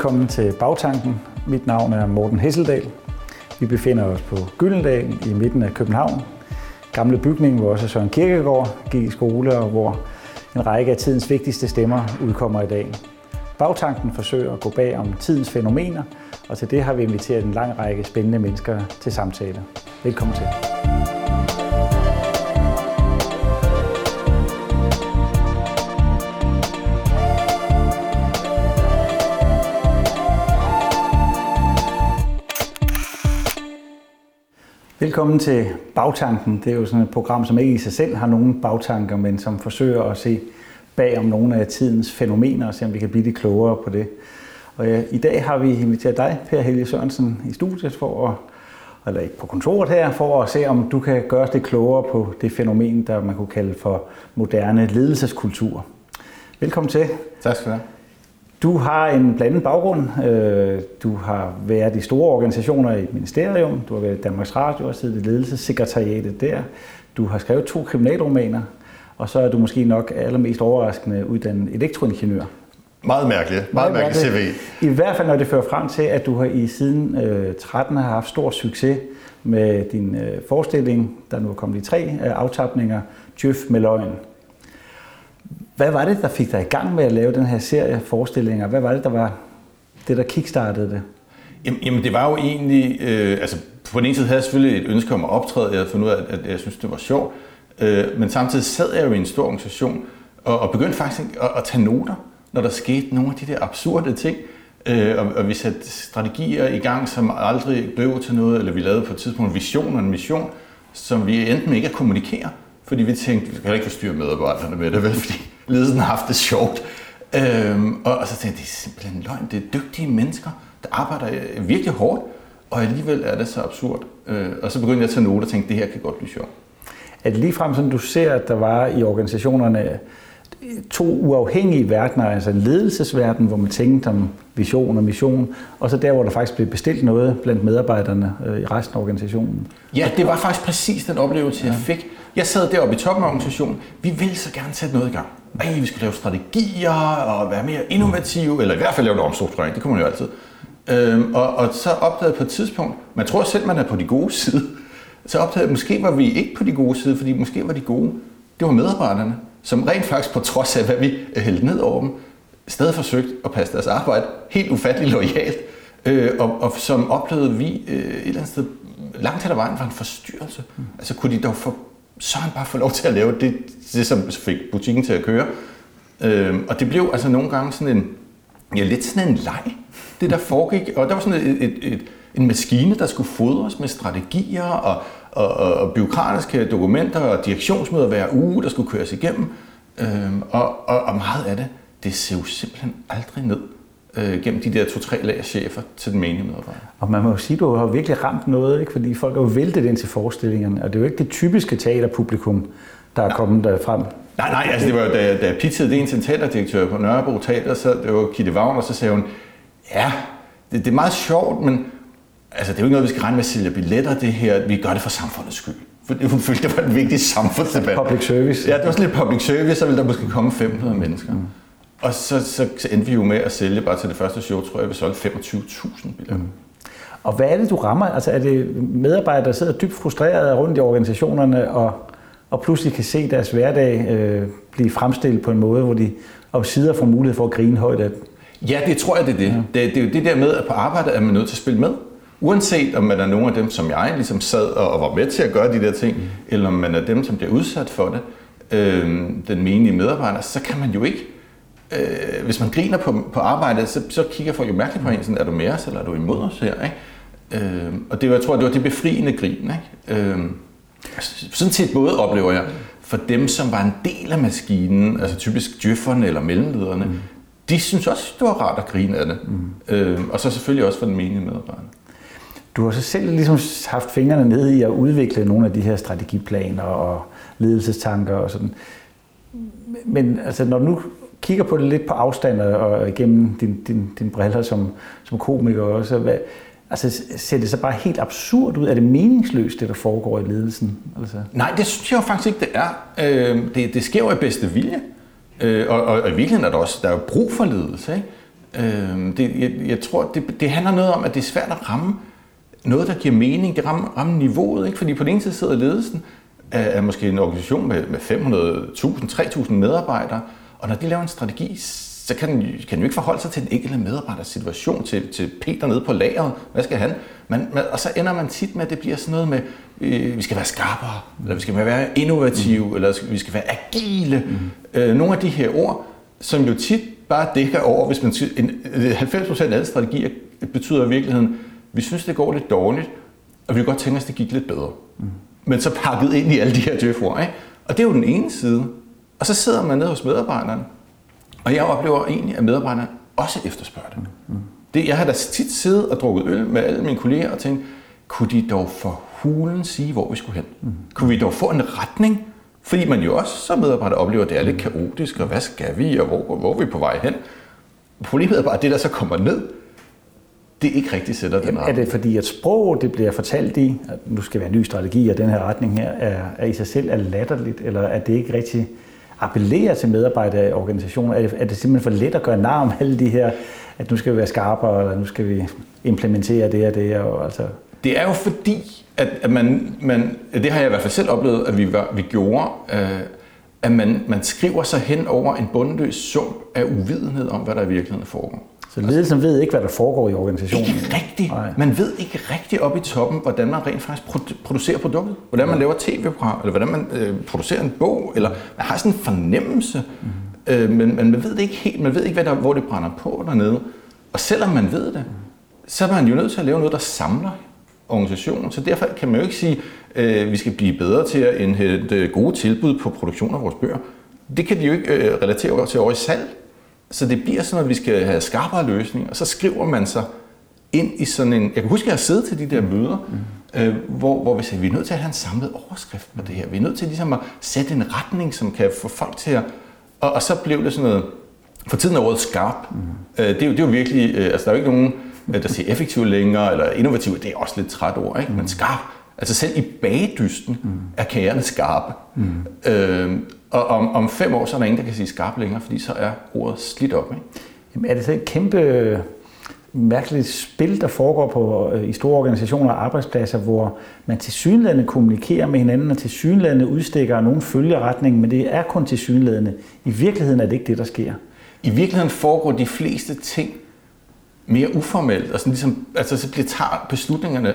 Velkommen til Bagtanken. Mit navn er Morten Hesseldal. Vi befinder os på Gyldendal i midten af København. Gamle bygning, hvor også Søren Kirkegaard gik i skole, og hvor en række af tidens vigtigste stemmer udkommer i dag. Bagtanken forsøger at gå bag om tidens fænomener, og til det har vi inviteret en lang række spændende mennesker til samtale. Velkommen til. Velkommen til Bagtanken. Det er jo sådan et program, som ikke i sig selv har nogen bagtanker, men som forsøger at se bag om nogle af tidens fænomener og se, om vi kan blive lidt klogere på det. Og ja, i dag har vi inviteret dig, Per Helge Sørensen, i studiet for at, eller på kontoret her, for at se, om du kan gøre det klogere på det fænomen, der man kunne kalde for moderne ledelseskultur. Velkommen til. Tak skal du have. Du har en blandet baggrund. Øh, du har været i store organisationer i et ministerium. Du har været i Danmarks Radio og siddet i ledelsessekretariatet der. Du har skrevet to kriminalromaner. Og så er du måske nok allermest overraskende uddannet elektroingeniør. Meget mærkeligt. Meget, Meget mærkeligt CV. I hvert fald, når det fører frem til, at du har i siden øh, 13 har haft stor succes med din øh, forestilling, der nu er kommet i tre øh, aftapninger, Tjøf med løgn. Hvad var det, der fik dig i gang med at lave den her serie forestillinger? Hvad var det, der var det, der kickstartede det? Jamen, jamen det var jo egentlig, øh, altså på den ene side havde jeg selvfølgelig et ønske om at optræde, jeg havde fundet ud af, at, at jeg synes, det var sjovt, øh, men samtidig sad jeg jo i en stor organisation, og, og begyndte faktisk at, at tage noter, når der skete nogle af de der absurde ting, øh, og, og vi satte strategier i gang, som aldrig blev til noget, eller vi lavede på et tidspunkt en vision og en mission, som vi endte med ikke at kommunikere, fordi vi tænkte, vi kan ikke forstyrre medarbejderne med det, vel, fordi ledelsen har haft det sjovt. Øhm, og, og så tænkte jeg, det er simpelthen løgn. Det er dygtige mennesker, der arbejder virkelig hårdt, og alligevel er det så absurd. Øh, og så begyndte jeg at tage noter og tænkte, det her kan godt blive sjovt. Det ligefrem sådan, du ser, at der var i organisationerne to uafhængige verdener, altså en ledelsesverden, hvor man tænkte om vision og mission, og så der, hvor der faktisk blev bestilt noget blandt medarbejderne øh, i resten af organisationen. Ja, det var faktisk præcis den oplevelse, jeg fik. Jeg sad deroppe i toppen af organisationen. Vi ville så gerne sætte noget i gang. Ej, vi skulle lave strategier og være mere innovative, eller i hvert fald lave en omstrukturering, det kunne man jo altid. Øhm, og, og så opdagede på et tidspunkt, man tror selv, man er på de gode side, så opdagede jeg, måske var vi ikke på de gode side, fordi måske var de gode, det var medarbejderne, som rent faktisk på trods af, hvad vi hældte ned over dem, stadig forsøgt at passe deres arbejde helt ufattelig lojalt, øh, og, og som oplevede vi øh, et eller andet sted langt hen ad vejen var en forstyrrelse. Mm. Altså kunne de dog for så han bare fået lov til at lave det, det som fik butikken til at køre. Øhm, og det blev altså nogle gange sådan en, ja, lidt sådan en leg, det der foregik. Og der var sådan et, et, et, en maskine, der skulle fodres med strategier og, og, og, og byråkratiske dokumenter og direktionsmøder hver uge, der skulle køres igennem. Øhm, og, og, og meget af det, det ser jo simpelthen aldrig ned øh, gennem de der to-tre lag chefer til den menige medarbejder. Og man må jo sige, at du har virkelig ramt noget, ikke? fordi folk er jo væltet ind til forestillingerne, og det er jo ikke det typiske teaterpublikum, der er ja. kommet der frem. Nej, nej, altså det var jo, da, da pizzede det en til teaterdirektør på Nørrebro Teater, så det var Kitte Wagner, så sagde hun, ja, det, det er meget sjovt, men altså, det er jo ikke noget, vi skal regne med at sælge billetter, det her. Vi gør det for samfundets skyld. For hun følte, det var en vigtig samfundsdebat. Public service. Ja, det var sådan lidt public service, så ville der måske komme 500 mennesker. Mm. Og så, så, så endte vi jo med at sælge bare til det første show, tror jeg, vi solgte 25.000 billetter. Mm. Og hvad er det, du rammer? Altså er det medarbejdere, der sidder dybt frustrerede rundt i organisationerne, og, og pludselig kan se deres hverdag øh, blive fremstillet på en måde, hvor de om sider får mulighed for at grine højt af Ja, det tror jeg, det er det. Ja. det. Det er jo det der med, at på arbejdet er man nødt til at spille med. Uanset om man er nogle af dem, som jeg ligesom sad og var med til at gøre de der ting, mm. eller om man er dem, som bliver udsat for det, øh, den menige medarbejder, så kan man jo ikke øh, hvis man griner på, på arbejdet, så, så kigger folk jo mærkeligt på en, sådan, er du med os, eller er du imod os her? Ikke? Øh, og det var, jeg tror, det var det befriende grin. Ikke? Øh, sådan set både oplever jeg, for dem, som var en del af maskinen, altså typisk djøfferne eller mellemlederne, mm. de synes også, det var rart at grine af det. Mm. Øh, og så selvfølgelig også for den menige medarbejder. Du har så selv ligesom haft fingrene nede i at udvikle nogle af de her strategiplaner og ledelsestanker og sådan. Men altså, når du nu kigger på det lidt på afstand og igennem din, din, din briller som, som komiker også, hvad, altså ser det så bare helt absurd ud? Er det meningsløst, det der foregår i ledelsen? Altså? Nej, det synes jeg jo faktisk ikke, det er. Øh, det, det sker jo i bedste vilje. Øh, og, og, og i virkeligheden er der også der er jo brug for ledelse. Ikke? Øh, det, jeg, jeg tror, det, det handler noget om, at det er svært at ramme noget, der giver mening. Det rammer, rammer niveauet, ikke? fordi på den ene side sidder ledelsen af, af måske en organisation med, med 500.000, 3.000 medarbejdere, og når de laver en strategi, så kan den, kan den jo ikke forholde sig til den enkelte medarbejders situation, til, til Peter nede på lageret. Hvad skal han? Man, man, og så ender man tit med, at det bliver sådan noget med, øh, vi skal være skarpere, eller vi skal være innovative, mm. eller vi skal være agile. Mm. Øh, nogle af de her ord, som jo tit bare dækker over, hvis man en, 90% af alle strategier betyder i virkeligheden, vi synes, det går lidt dårligt, og vi kan godt tænke os, det gik lidt bedre. Mm. Men så pakket ind i alle de her djøford, ikke? Og det er jo den ene side. Og så sidder man nede hos medarbejderne, og jeg oplever egentlig, at medarbejderne også efterspørger det. Mm. det. Jeg har da tit siddet og drukket øl med alle mine kolleger og tænkt, kunne de dog for hulen sige, hvor vi skulle hen? Mm. Kunne vi dog få en retning? Fordi man jo også som medarbejder oplever, at det er lidt kaotisk, og hvad skal vi, og hvor, hvor er vi på vej hen? Problemet er bare, at det, der så kommer ned, det ikke rigtig sætter den Jamen, Er det fordi, at sprog, det bliver fortalt i, at nu skal være en ny strategi, og den her retning her, er, er i sig selv er latterligt, eller er det ikke rigtig appellerer til medarbejdere i organisationer? Er det, er det simpelthen for let at gøre nar om alle de her, at nu skal vi være skarpere, eller nu skal vi implementere det og det? Og, altså. Det er jo fordi, at, at man, man, det har jeg i hvert fald selv oplevet, at vi, var, vi gjorde, øh, at man, man skriver sig hen over en bundløs sum af uvidenhed om, hvad der i virkeligheden foregår. Så ledelsen ved ikke, hvad der foregår i organisationen? Ikke rigtigt. Nej. Man ved ikke rigtigt op i toppen, hvordan man rent faktisk producerer produktet. Hvordan man laver tv-program, eller hvordan man øh, producerer en bog, eller man har sådan en fornemmelse, mm. øh, men, men man ved det ikke helt. Man ved ikke, hvad der, hvor det brænder på dernede. Og selvom man ved det, så er man jo nødt til at lave noget, der samler organisationen. Så derfor kan man jo ikke sige, at øh, vi skal blive bedre til at indhente gode tilbud på produktion af vores bøger. Det kan de jo ikke øh, relatere til over i salg. Så det bliver sådan, at vi skal have skarpere løsninger, og så skriver man sig ind i sådan en... Jeg kan huske, at jeg har siddet til de der møder, mm. øh, hvor, hvor vi sagde, at vi er nødt til at have en samlet overskrift på det her. Vi er nødt til ligesom at sætte en retning, som kan få folk til at... Og, og så blev det sådan noget... For tiden er ordet skarp. Mm. Øh, det, er jo, det er jo virkelig... Øh, altså, der er jo ikke nogen, øh, der siger effektiv længere, eller innovativ. Det er også lidt træt ord, ikke? Mm. Men skarp. Altså selv i bagdysten mm. er kagerne skarpe. Mm. Øh, og om, om fem år, så er der ingen, der kan sige skarp længere, fordi så er ordet slidt op. Ikke? Jamen, er det så et kæmpe mærkeligt spil, der foregår på, øh, i store organisationer og arbejdspladser, hvor man til synlædende kommunikerer med hinanden, og til synlædende udstikker nogen følgeretning, men det er kun til synlædende. I virkeligheden er det ikke det, der sker. I virkeligheden foregår de fleste ting mere uformelt, og sådan ligesom, altså så bliver tager beslutningerne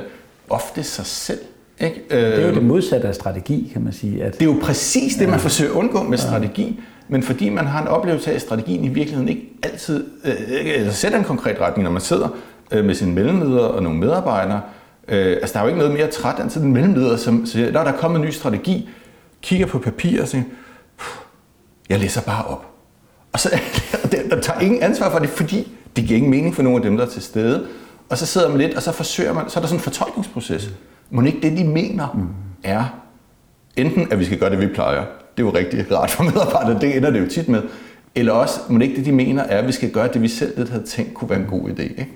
ofte sig selv. Ikke? Det er jo det øhm, modsatte af strategi, kan man sige. At, det er jo præcis det, man ja. forsøger at undgå med strategi, men fordi man har en oplevelse af, at strategien i virkeligheden ikke altid øh, eller sætter en konkret retning, når man sidder øh, med sine mellemledere og nogle medarbejdere. Øh, altså, der er jo ikke noget mere træt end sådan en mellemleder, som siger, når der er kommet en ny strategi, kigger på papir og siger, jeg læser bare op. Og så der tager ingen ansvar for det, fordi det giver ingen mening for nogen af dem, der er til stede. Og så sidder man lidt, og så forsøger man, så er der sådan en fortolkningsproces. Må ikke det, de mener, mm. er enten, at vi skal gøre det, vi plejer. Det er jo rigtig rart for medarbejdere, det ender det jo tit med. Eller også, må ikke det, de mener, er, at vi skal gøre det, vi selv lidt havde tænkt kunne være en god idé. Ikke?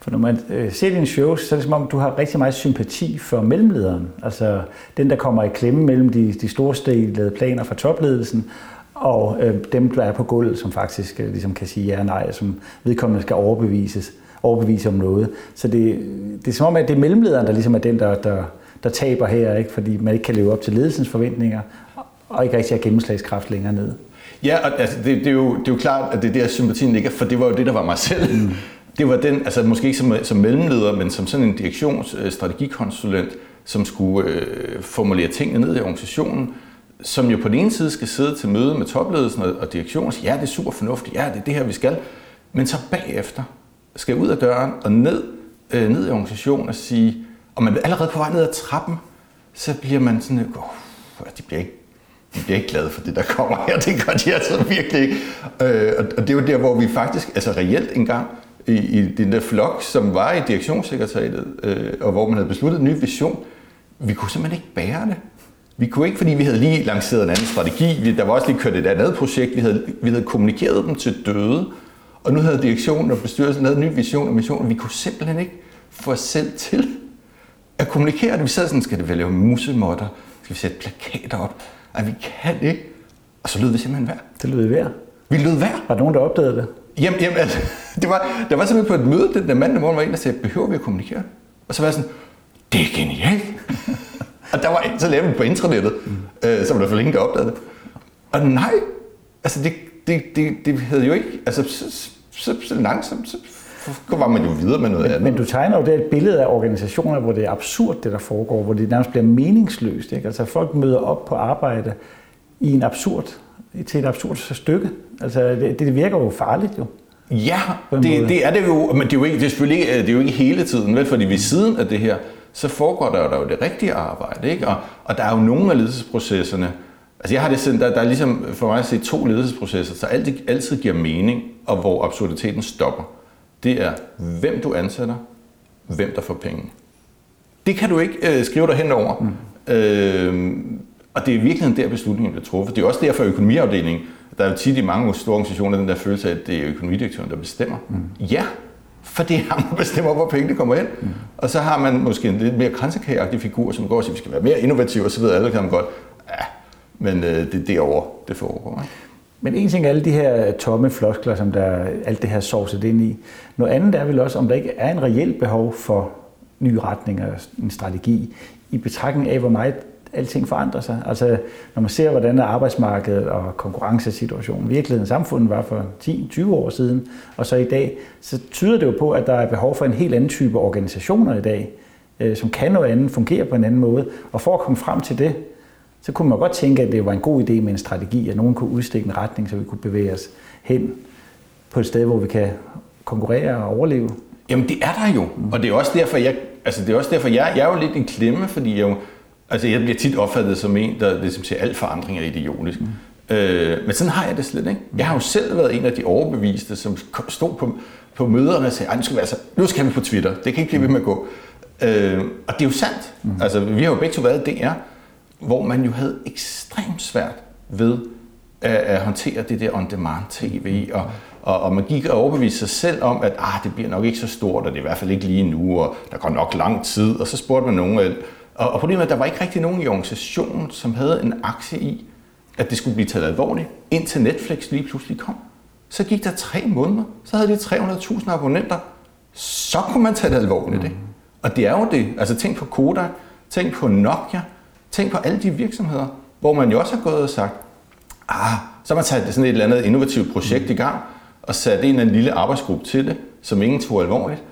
For når man øh, ser dine shows, så er det som om, du har rigtig meget sympati for mellemlederen. Altså den, der kommer i klemme mellem de, de store stilede planer fra topledelsen, og øh, dem, der er på gulvet, som faktisk øh, ligesom kan sige ja og nej, som vedkommende skal overbevises overbevise om noget. Så det, det er som om, at det er mellemlederen, der ligesom er den, der, der, der taber her, ikke? fordi man ikke kan leve op til ledelsens forventninger, og ikke rigtig har gennemslagskraft længere ned. Ja, og altså, det, det, er jo, det er jo klart, at det er der sympatien ligger, for det var jo det, der var mig selv. Mm. Det var den, altså måske ikke som, som mellemleder, men som sådan en direktionsstrategikonsulent, som skulle øh, formulere tingene ned i organisationen, som jo på den ene side skal sidde til møde med topledelsen og, og direktionen og sige, ja, det er super fornuftigt, ja, det er det her, vi skal. Men så bagefter, skal ud af døren og ned, øh, ned i organisationen og sige, og man er allerede på vej ned ad trappen, så bliver man sådan, oh, de bliver ikke de bliver ikke glade for det, der kommer her. Det gør de altså virkelig ikke. Øh, og, og det er jo der, hvor vi faktisk, altså reelt engang, i, i den der flok, som var i direktionssekretariatet, øh, og hvor man havde besluttet en ny vision, vi kunne simpelthen ikke bære det. Vi kunne ikke, fordi vi havde lige lanceret en anden strategi. Vi, der var også lige kørt et andet projekt. Vi havde, vi havde kommunikeret dem til døde. Og nu havde direktionen og bestyrelsen lavet en ny vision og mission, og vi kunne simpelthen ikke få os selv til at kommunikere det. Vi sad sådan, skal det lave musemotter? Skal vi sætte plakater op? Ej, vi kan ikke. Og så lød vi simpelthen værd. Det lød værd. Vi lød værd. Var der nogen, der opdagede det? Jamen, jamen altså, det, var, det var simpelthen på et møde, den der mand, der var en, der sagde, behøver vi at kommunikere? Og så var jeg sådan, det er genialt. og der var, så lavede vi på intranettet, mm. øh, så var der for længe, der opdagede det. Og nej, altså det, det, det, det havde jo ikke, altså så, så, så langsomt, så var man jo videre med noget men, andet. Men du tegner jo det et billede af organisationer, hvor det er absurd, det der foregår, hvor det nærmest bliver meningsløst. Ikke? Altså folk møder op på arbejde i en absurd, til et absurd stykke. Altså det, det virker jo farligt jo. Ja, det, det er det jo, men det er jo, ikke, det er selvfølgelig ikke, det er jo ikke hele tiden, vel? fordi ved siden af det her, så foregår der jo, der jo det rigtige arbejde, ikke? Og, og der er jo nogle af ledelsesprocesserne, altså jeg har det sådan, der, der er ligesom for mig at se to ledelsesprocesser, så altid, altid giver mening, og hvor absurditeten stopper. Det er, hvem du ansætter, hvem der får penge. Det kan du ikke øh, skrive dig hen over. Mm. Øh, og det er virkelig der beslutningen bliver truffet. Det er også derfor økonomiafdelingen, der er jo tit i mange store organisationer den der følelse af, at det er økonomidirektøren, der bestemmer. Mm. Ja, for det er ham, der bestemmer, hvor pengene kommer ind. Mm. Og så har man måske en lidt mere kransekageagtig figur, som går og siger, at vi skal være mere innovative osv. Alle kan godt, ja, men øh, det er derovre, det foregår. Ikke? Men en ting er alle de her tomme floskler, som der alt det her sovset ind i. Noget andet er vel også, om der ikke er en reelt behov for nye retninger, en strategi, i betragtning af, hvor meget alting forandrer sig. Altså, når man ser, hvordan arbejdsmarkedet og konkurrencesituationen, virkeligheden, samfundet var for 10-20 år siden, og så i dag, så tyder det jo på, at der er behov for en helt anden type organisationer i dag, øh, som kan noget andet, fungerer på en anden måde. Og for at komme frem til det, så kunne man godt tænke, at det var en god idé med en strategi, at nogen kunne udstikke en retning, så vi kunne bevæge os hen på et sted, hvor vi kan konkurrere og overleve. Jamen det er der jo, og det er også derfor, jeg, altså det er også derfor, jeg, jeg er jo lidt en klemme, fordi jeg jo, Altså, jeg bliver tit opfattet som en, der ligesom siger, at al forandring er idiotisk. Mm. Øh, men sådan har jeg det slet ikke. Jeg har jo selv været en af de overbeviste, som stod på, på møderne og sagde, nu skal, vi altså, nu skal vi på Twitter. Det kan ikke blive ved med at gå. Øh, og det er jo sandt. Mm. Altså, vi har jo begge to været DR, hvor man jo havde ekstremt svært ved at, at håndtere det der on-demand-tv, og, og, og man gik og overbeviste sig selv om, at ah, det bliver nok ikke så stort, og det er i hvert fald ikke lige nu, og der går nok lang tid. Og så spurgte man nogen, og, og problemet er, at der var ikke rigtig nogen i organisationen, som havde en aktie i, at det skulle blive taget alvorligt, indtil Netflix lige pludselig kom. Så gik der tre måneder, så havde de 300.000 abonnenter. Så kunne man tage det alvorligt. Ikke? Og det er jo det. Altså tænk på Kodak, tænk på Nokia, tænk på alle de virksomheder, hvor man jo også har gået og sagt, ah, så har man taget sådan et eller andet innovativt projekt i gang, og sat en eller anden lille arbejdsgruppe til det, som ingen tog alvorligt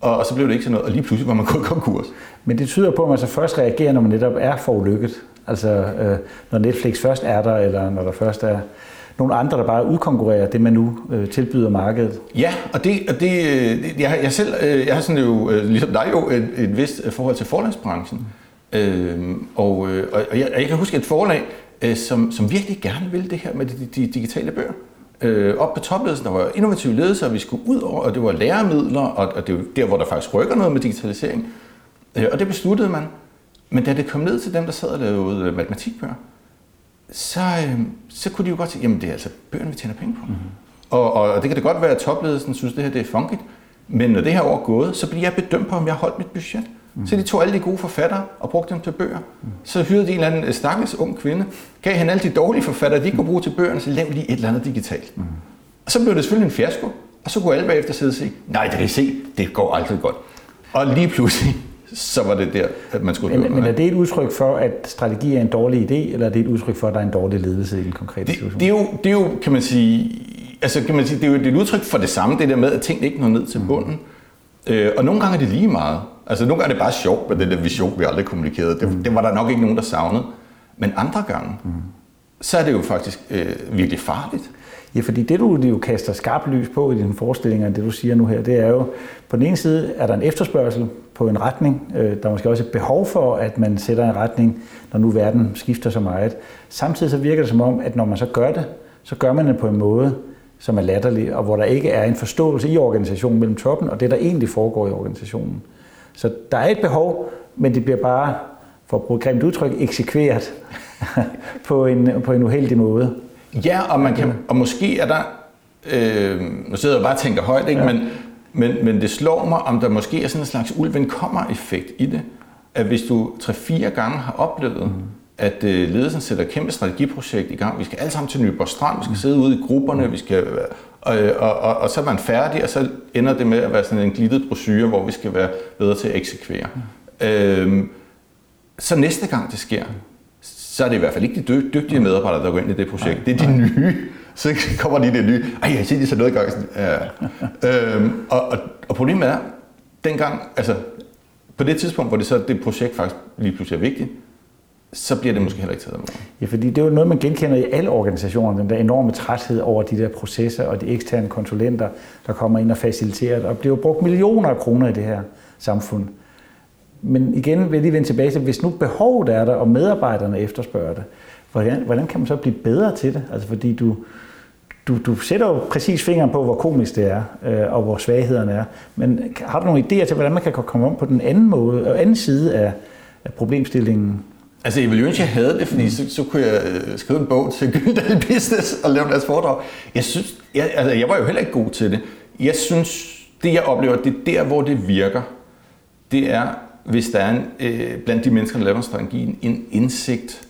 og, og så blev det ikke til noget, og lige pludselig var man gået konkurs. Men det tyder på, at man så først reagerer, når man netop er forulykket. Altså øh, når Netflix først er der, eller når der først er nogle andre, der bare udkonkurrerer det, man nu øh, tilbyder markedet. Ja, og det, og det, øh, jeg, jeg selv, øh, jeg har sådan jo, øh, ligesom dig jo, et, et vist forhold til forlagsbranchen. Øh, og, øh, og jeg, jeg kan huske et forlag, øh, som, som virkelig gerne ville det her med de, de digitale bøger øh, op på topledelsen, der var innovative ledelse, og vi skulle ud over, og det var læremidler, og, og det var der, hvor der faktisk rykker noget med digitalisering. Øh, og det besluttede man. Men da det kom ned til dem, der sad og lavede øh, matematikbøger, så, øh, så kunne de jo godt sige, jamen det er altså bøgerne, vi tjener penge på. Mm-hmm. Og, og, og det kan det godt være, at topledelsen synes, det her det er funky, men når det her år er gået, så bliver jeg bedømt på, om jeg har holdt mit budget. Mm. Så de tog alle de gode forfattere og brugte dem til bøger. Mm. Så hyrede de en eller anden stakkels ung kvinde, gav hende alle de dårlige forfattere, de kunne bruge til bøgerne, så lav lige et eller andet digitalt. Mm. Og så blev det selvfølgelig en fiasko, og så kunne alle bagefter sidde og sige, nej, det kan I se, det går aldrig godt. Og lige pludselig, så var det der, at man skulle men, men er det et udtryk for, at strategi er en dårlig idé, eller er det et udtryk for, at der er en dårlig ledelse i den konkrete situation? Det, det, er, jo, det er jo, kan man sige, altså kan man sige, det er jo et udtryk for det samme, det der med, at ting ikke når ned til bunden. Mm. Øh, og nogle gange er det lige meget. Altså nogle gange er det bare sjovt med den der vision, vi aldrig kommunikerede. Det, mm. det var der nok ikke nogen, der savnede. Men andre gange, mm. så er det jo faktisk øh, virkelig farligt. Ja, fordi det du jo kaster skarpt lys på i dine forestillinger, det du siger nu her, det er jo, på den ene side er der en efterspørgsel på en retning. Øh, der er måske også et behov for, at man sætter en retning, når nu verden skifter så meget. Samtidig så virker det som om, at når man så gør det, så gør man det på en måde, som er latterlig, og hvor der ikke er en forståelse i organisationen mellem toppen og det, der egentlig foregår i organisationen. Så der er et behov, men det bliver bare, for at bruge et grimt udtryk, eksekveret på, en, på en uheldig måde. Ja, og, man kan, og måske er der, øh, nu sidder jeg bare og tænker højt, ikke? Ja. Men, men, men det slår mig, om der måske er sådan en slags ulven kommer-effekt i det, at hvis du tre-fire gange har oplevet, mm. at øh, ledelsen sætter et kæmpe strategiprojekt i gang, vi skal alle sammen til Nyborg Strand, vi skal mm. sidde ude i grupperne, vi skal Og, og, og, og så er man færdig, og så ender det med at være sådan en glittet brochure, hvor vi skal være bedre til at eksekvere. Øhm, så næste gang det sker, så er det i hvert fald ikke de dygtige medarbejdere, der går ind i det projekt. Det er de nye. Så kommer de det nye. Ej, jeg siger, de så noget i gang. Ja. øhm, og, og, og problemet er, dengang, altså på det tidspunkt, hvor det så det projekt faktisk lige pludselig er vigtigt, så bliver det måske heller ikke taget alvorligt. Ja, fordi det er jo noget, man genkender i alle organisationer, den der enorme træthed over de der processer og de eksterne konsulenter, der kommer ind og faciliterer det, og bliver brugt millioner af kroner i det her samfund. Men igen vil jeg lige vende tilbage til, hvis nu behovet er der, og medarbejderne efterspørger det, hvordan, hvordan kan man så blive bedre til det? Altså fordi du, du, du sætter jo præcis fingeren på, hvor komisk det er, øh, og hvor svaghederne er. Men har du nogle idéer til, hvordan man kan komme om på den anden måde, og anden side af, af problemstillingen? Altså, jeg ville jo ikke, jeg havde det, fordi så, så kunne jeg øh, skrive en bog til Gyldal Business og lave deres foredrag. Jeg synes, jeg, altså, jeg var jo heller ikke god til det. Jeg synes, det jeg oplever, det er der, hvor det virker. Det er, hvis der er en, øh, blandt de mennesker, der laver strategien, en indsigt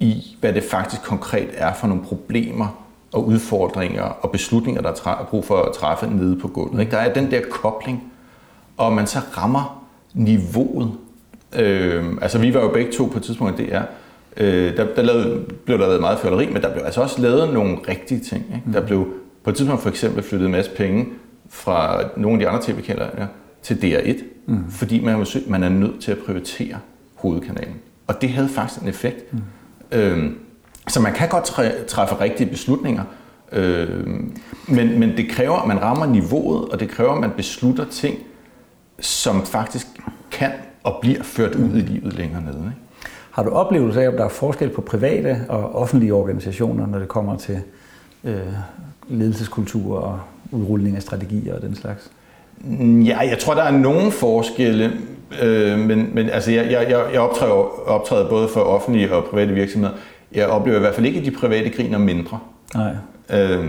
i, hvad det faktisk konkret er for nogle problemer og udfordringer og beslutninger, der er brug for at træffe nede på gulvet. Ikke? Der er den der kobling, og man så rammer niveauet Øh, altså vi var jo begge to på et tidspunkt i DR. Øh, der, der lavede, blev der lavet meget føleri, men der blev altså også lavet nogle rigtige ting. Ikke? Mm. Der blev på et tidspunkt for eksempel flyttet en masse penge fra nogle af de andre tv-kanaler til DR1, mm. fordi man, man er nødt til at prioritere hovedkanalen. Og det havde faktisk en effekt. Mm. Øh, så man kan godt træffe rigtige beslutninger, øh, men, men det kræver, at man rammer niveauet, og det kræver, at man beslutter ting, som faktisk kan og bliver ført ud i livet længere nede. Ikke? Har du oplevelse af, at der er forskel på private og offentlige organisationer, når det kommer til øh, ledelseskultur og udrulning af strategier og den slags? Ja, jeg tror, der er nogle forskelle, øh, men, men altså, jeg, jeg, jeg optræder, optræder både for offentlige og private virksomheder. Jeg oplever i hvert fald ikke, at de private griner mindre. Nej. Øh,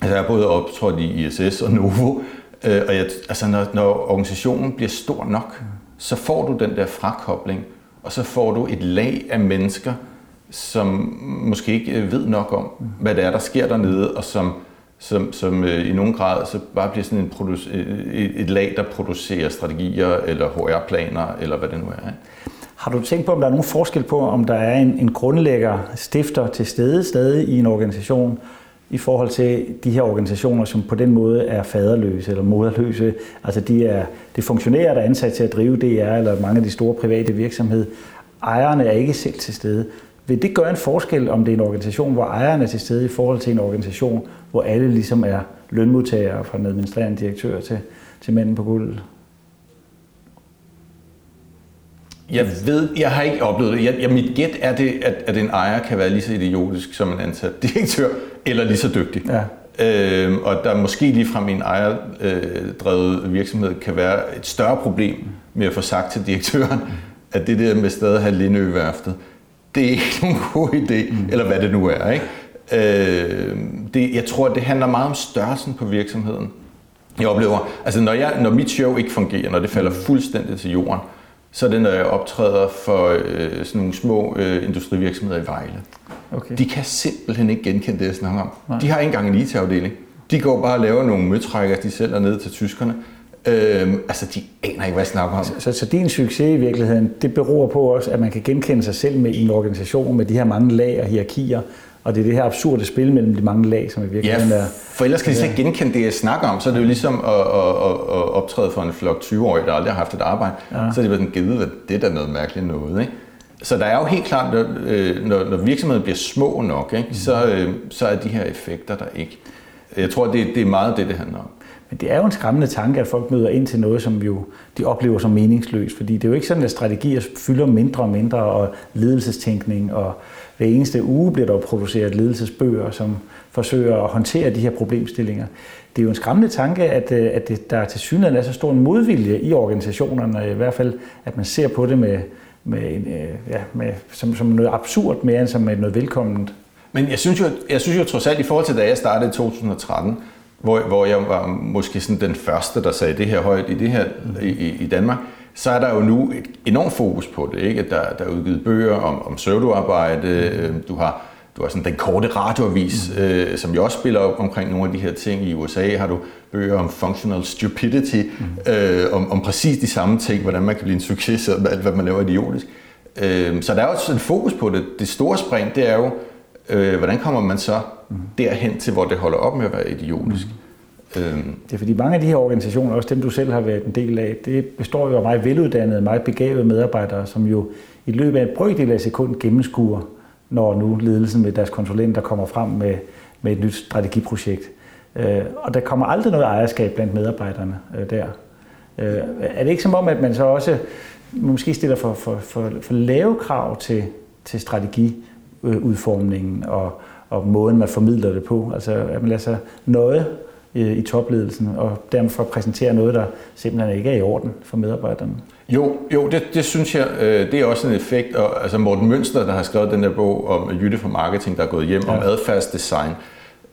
altså, jeg har både optrådt i ISS og Novo, øh, og jeg, altså, når, når organisationen bliver stor nok, så får du den der frakobling, og så får du et lag af mennesker, som måske ikke øh, ved nok om, hvad det er, der sker dernede, og som, som, som øh, i nogen grad så bare bliver sådan en produ- øh, et, et lag, der producerer strategier eller HR-planer, eller hvad det nu er. Ikke? Har du tænkt på, om der er nogen forskel på, om der er en, en grundlægger, stifter til stede stadig i en organisation, i forhold til de her organisationer, som på den måde er faderløse eller moderløse. Altså de er, det funktionærer, der er ansat til at drive DR eller mange af de store private virksomheder. Ejerne er ikke selv til stede. Vil det gøre en forskel, om det er en organisation, hvor ejerne er til stede i forhold til en organisation, hvor alle ligesom er lønmodtagere fra den administrerende direktør til, til manden på gulvet? Jeg ved, jeg har ikke oplevet det. Jeg, jeg, mit gæt er det, at, at en ejer kan være lige så idiotisk som en ansat direktør, eller lige så dygtig. Ja. Øhm, og der måske lige fra min ejerdrevet øh, virksomhed kan være et større problem med at få sagt til direktøren, at det der med stadig at have Lindø-værftet, det er ikke nogen god idé, mm. eller hvad det nu er. Ikke? Øh, det, jeg tror, det handler meget om størrelsen på virksomheden. Jeg oplever, altså når, jeg, når mit show ikke fungerer, når det falder fuldstændig til jorden, så er det, når jeg optræder for øh, sådan nogle små øh, industrivirksomheder i Vejle. Okay. De kan simpelthen ikke genkende det, jeg snakker om. Nej. De har ikke engang en IT-afdeling. De går bare og laver nogle møtrækker, de sælger ned til tyskerne. Øhm, altså, de aner ikke, hvad jeg snakker om. Så, så, så din succes i virkeligheden, det beror på også, at man kan genkende sig selv med en organisation med de her mange lag og hierarkier, og det er det her absurde spil mellem de mange lag, som i virkeligheden ja, er... for ellers kan de ikke genkende det, jeg snakker om. Så er det jo ligesom at, at, at, at optræde for en flok 20-årige, der aldrig har haft et arbejde. Ja. Så er det sådan, givet, at det er da noget mærkeligt noget. Ikke? Så der er jo helt klart, når, øh, når, når virksomheden bliver små nok, ikke, så, øh, så er de her effekter der ikke. Jeg tror, det, det er meget det, det handler om. Men det er jo en skræmmende tanke, at folk møder ind til noget, som jo de oplever som meningsløst. Fordi det er jo ikke sådan, at strategier fylder mindre og mindre, og ledelsestænkning, og hver eneste uge bliver der produceret ledelsesbøger, som forsøger at håndtere de her problemstillinger. Det er jo en skræmmende tanke, at, øh, at det, der til synligheden er så stor en modvilje i organisationerne, i hvert fald, at man ser på det med, med, en, øh, ja, med, som, som noget absurd mere end som noget velkomment. Men jeg synes, jo, jeg synes jo trods alt, i forhold til da jeg startede i 2013, hvor, hvor jeg var måske sådan den første, der sagde det her højt i det her i, i Danmark, så er der jo nu et enormt fokus på det. Ikke? Der, der er udgivet bøger om, om pseudoarbejde, øh, du har du har sådan den korte radioavis, mm. øh, som jo også spiller op omkring nogle af de her ting. I USA har du bøger om functional stupidity, mm. øh, om, om præcis de samme ting, hvordan man kan blive en succes, og alt hvad man laver idiotisk. Øh, så der er også et fokus på det. Det store spring, det er jo, øh, hvordan kommer man så mm. derhen til, hvor det holder op med at være idiotisk. Mm. Øh. Det er fordi mange af de her organisationer, også dem du selv har været en del af, det består jo af meget veluddannede, meget begavede medarbejdere, som jo i løbet af en brøkdel af sekund gennemskuer, når nu ledelsen med deres konsulenter kommer frem med, med et nyt strategiprojekt. Øh, og der kommer aldrig noget ejerskab blandt medarbejderne øh, der. Øh, er det ikke som om, at man så også måske stiller for, for, for, for lave krav til, til strategiudformningen og, og måden, man formidler det på? Altså at man lader sig noget i topledelsen, og derfor præsentere noget, der simpelthen ikke er i orden for medarbejderne. Jo, jo det, det synes jeg, det er også en effekt. Og, altså Morten Mønster, der har skrevet den der bog om Jytte for Marketing, der er gået hjem ja. om adfærdsdesign,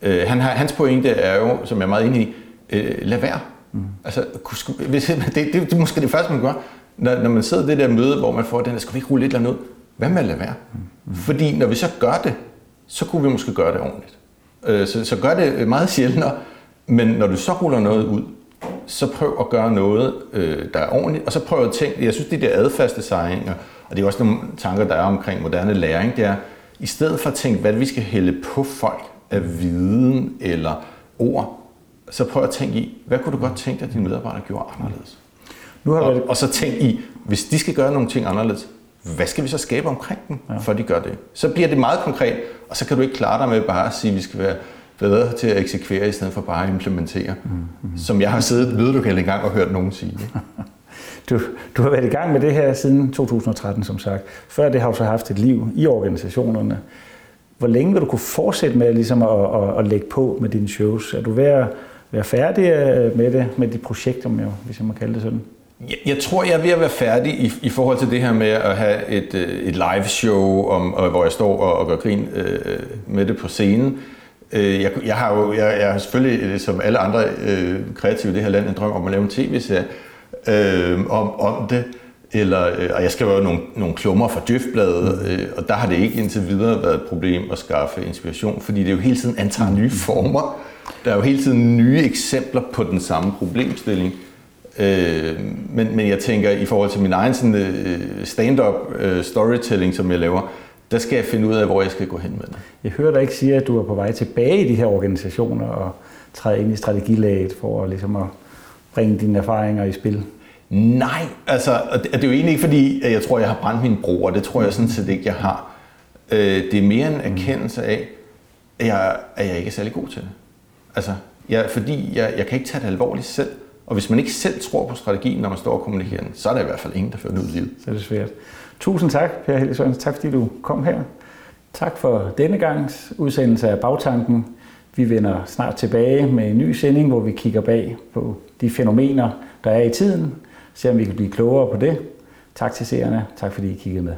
Øh, han har, hans pointe er jo, som jeg er meget enig i, øh, lad være. Mm. Altså, hvis, det, det, det, er måske det første, man gør, når, når man sidder i det der møde, hvor man får den der, skal vi ikke rulle lidt eller noget? Hvad med at lade være? Mm. Fordi når vi så gør det, så kunne vi måske gøre det ordentligt. Øh, så, så gør det meget sjældnere, men når du så ruller noget ud, så prøv at gøre noget, øh, der er ordentligt, og så prøv at tænke, jeg synes, det der adfærdsdesign, og det er også nogle tanker, der er omkring moderne læring, det er, i stedet for at tænke, hvad vi skal hælde på folk, af viden eller ord, så prøv at tænke i, hvad kunne du godt tænke dig, at dine medarbejdere gjorde anderledes? Nu har og, været... og så tænk i, hvis de skal gøre nogle ting anderledes, hvad skal vi så skabe omkring dem, ja. for de gør det? Så bliver det meget konkret, og så kan du ikke klare dig med bare at sige, at vi skal være bedre til at eksekvere, i stedet for bare at implementere. Mm-hmm. Som jeg har siddet ved i gang og hørt nogen sige. du, du har været i gang med det her siden 2013, som sagt. Før det har du så haft et liv i organisationerne. Hvor længe vil du kunne fortsætte med ligesom at, at, at lægge på med dine shows? Er du ved at være færdig øh, med det, med de projekter, hvis jeg må kalde det sådan? Jeg, jeg tror, jeg er ved at være færdig i, i forhold til det her med at have et, øh, et live show, om, hvor jeg står og, og gør grin øh, med det på scenen. Øh, Øh, jeg, jeg har jo jeg, jeg har selvfølgelig, øh, som alle andre øh, kreative i det her land, en drøm om at lave en tv-serie øh, om, om det eller, øh, og jeg skriver jo nogle, nogle klummer fra Døfbladet, øh, og der har det ikke indtil videre været et problem at skaffe inspiration, fordi det jo hele tiden antager nye former. Der er jo hele tiden nye eksempler på den samme problemstilling. Øh, men, men jeg tænker, i forhold til min egen sådan, øh, stand-up øh, storytelling, som jeg laver, der skal jeg finde ud af, hvor jeg skal gå hen med det. Jeg hører dig ikke sige, at du er på vej tilbage i de her organisationer og træde ind i strategilaget for at, ligesom at bringe dine erfaringer i spil. Nej, altså, og det, er jo egentlig ikke fordi, at jeg tror, at jeg har brændt min bror. Det tror jeg sådan set ikke, jeg har. Øh, det er mere en erkendelse af, at jeg, at jeg ikke er særlig god til det. Altså, jeg, fordi jeg, jeg kan ikke tage det alvorligt selv. Og hvis man ikke selv tror på strategien, når man står og kommunikerer den, så er der i hvert fald ingen, der fører den ud i livet. Så er det svært. Tusind tak, Per Helle Sørensen. Tak fordi du kom her. Tak for denne gangs udsendelse af Bagtanken. Vi vender snart tilbage med en ny sending, hvor vi kigger bag på de fænomener, der er i tiden, se om vi kan blive klogere på det. Tak til seerne. Tak fordi I kiggede med.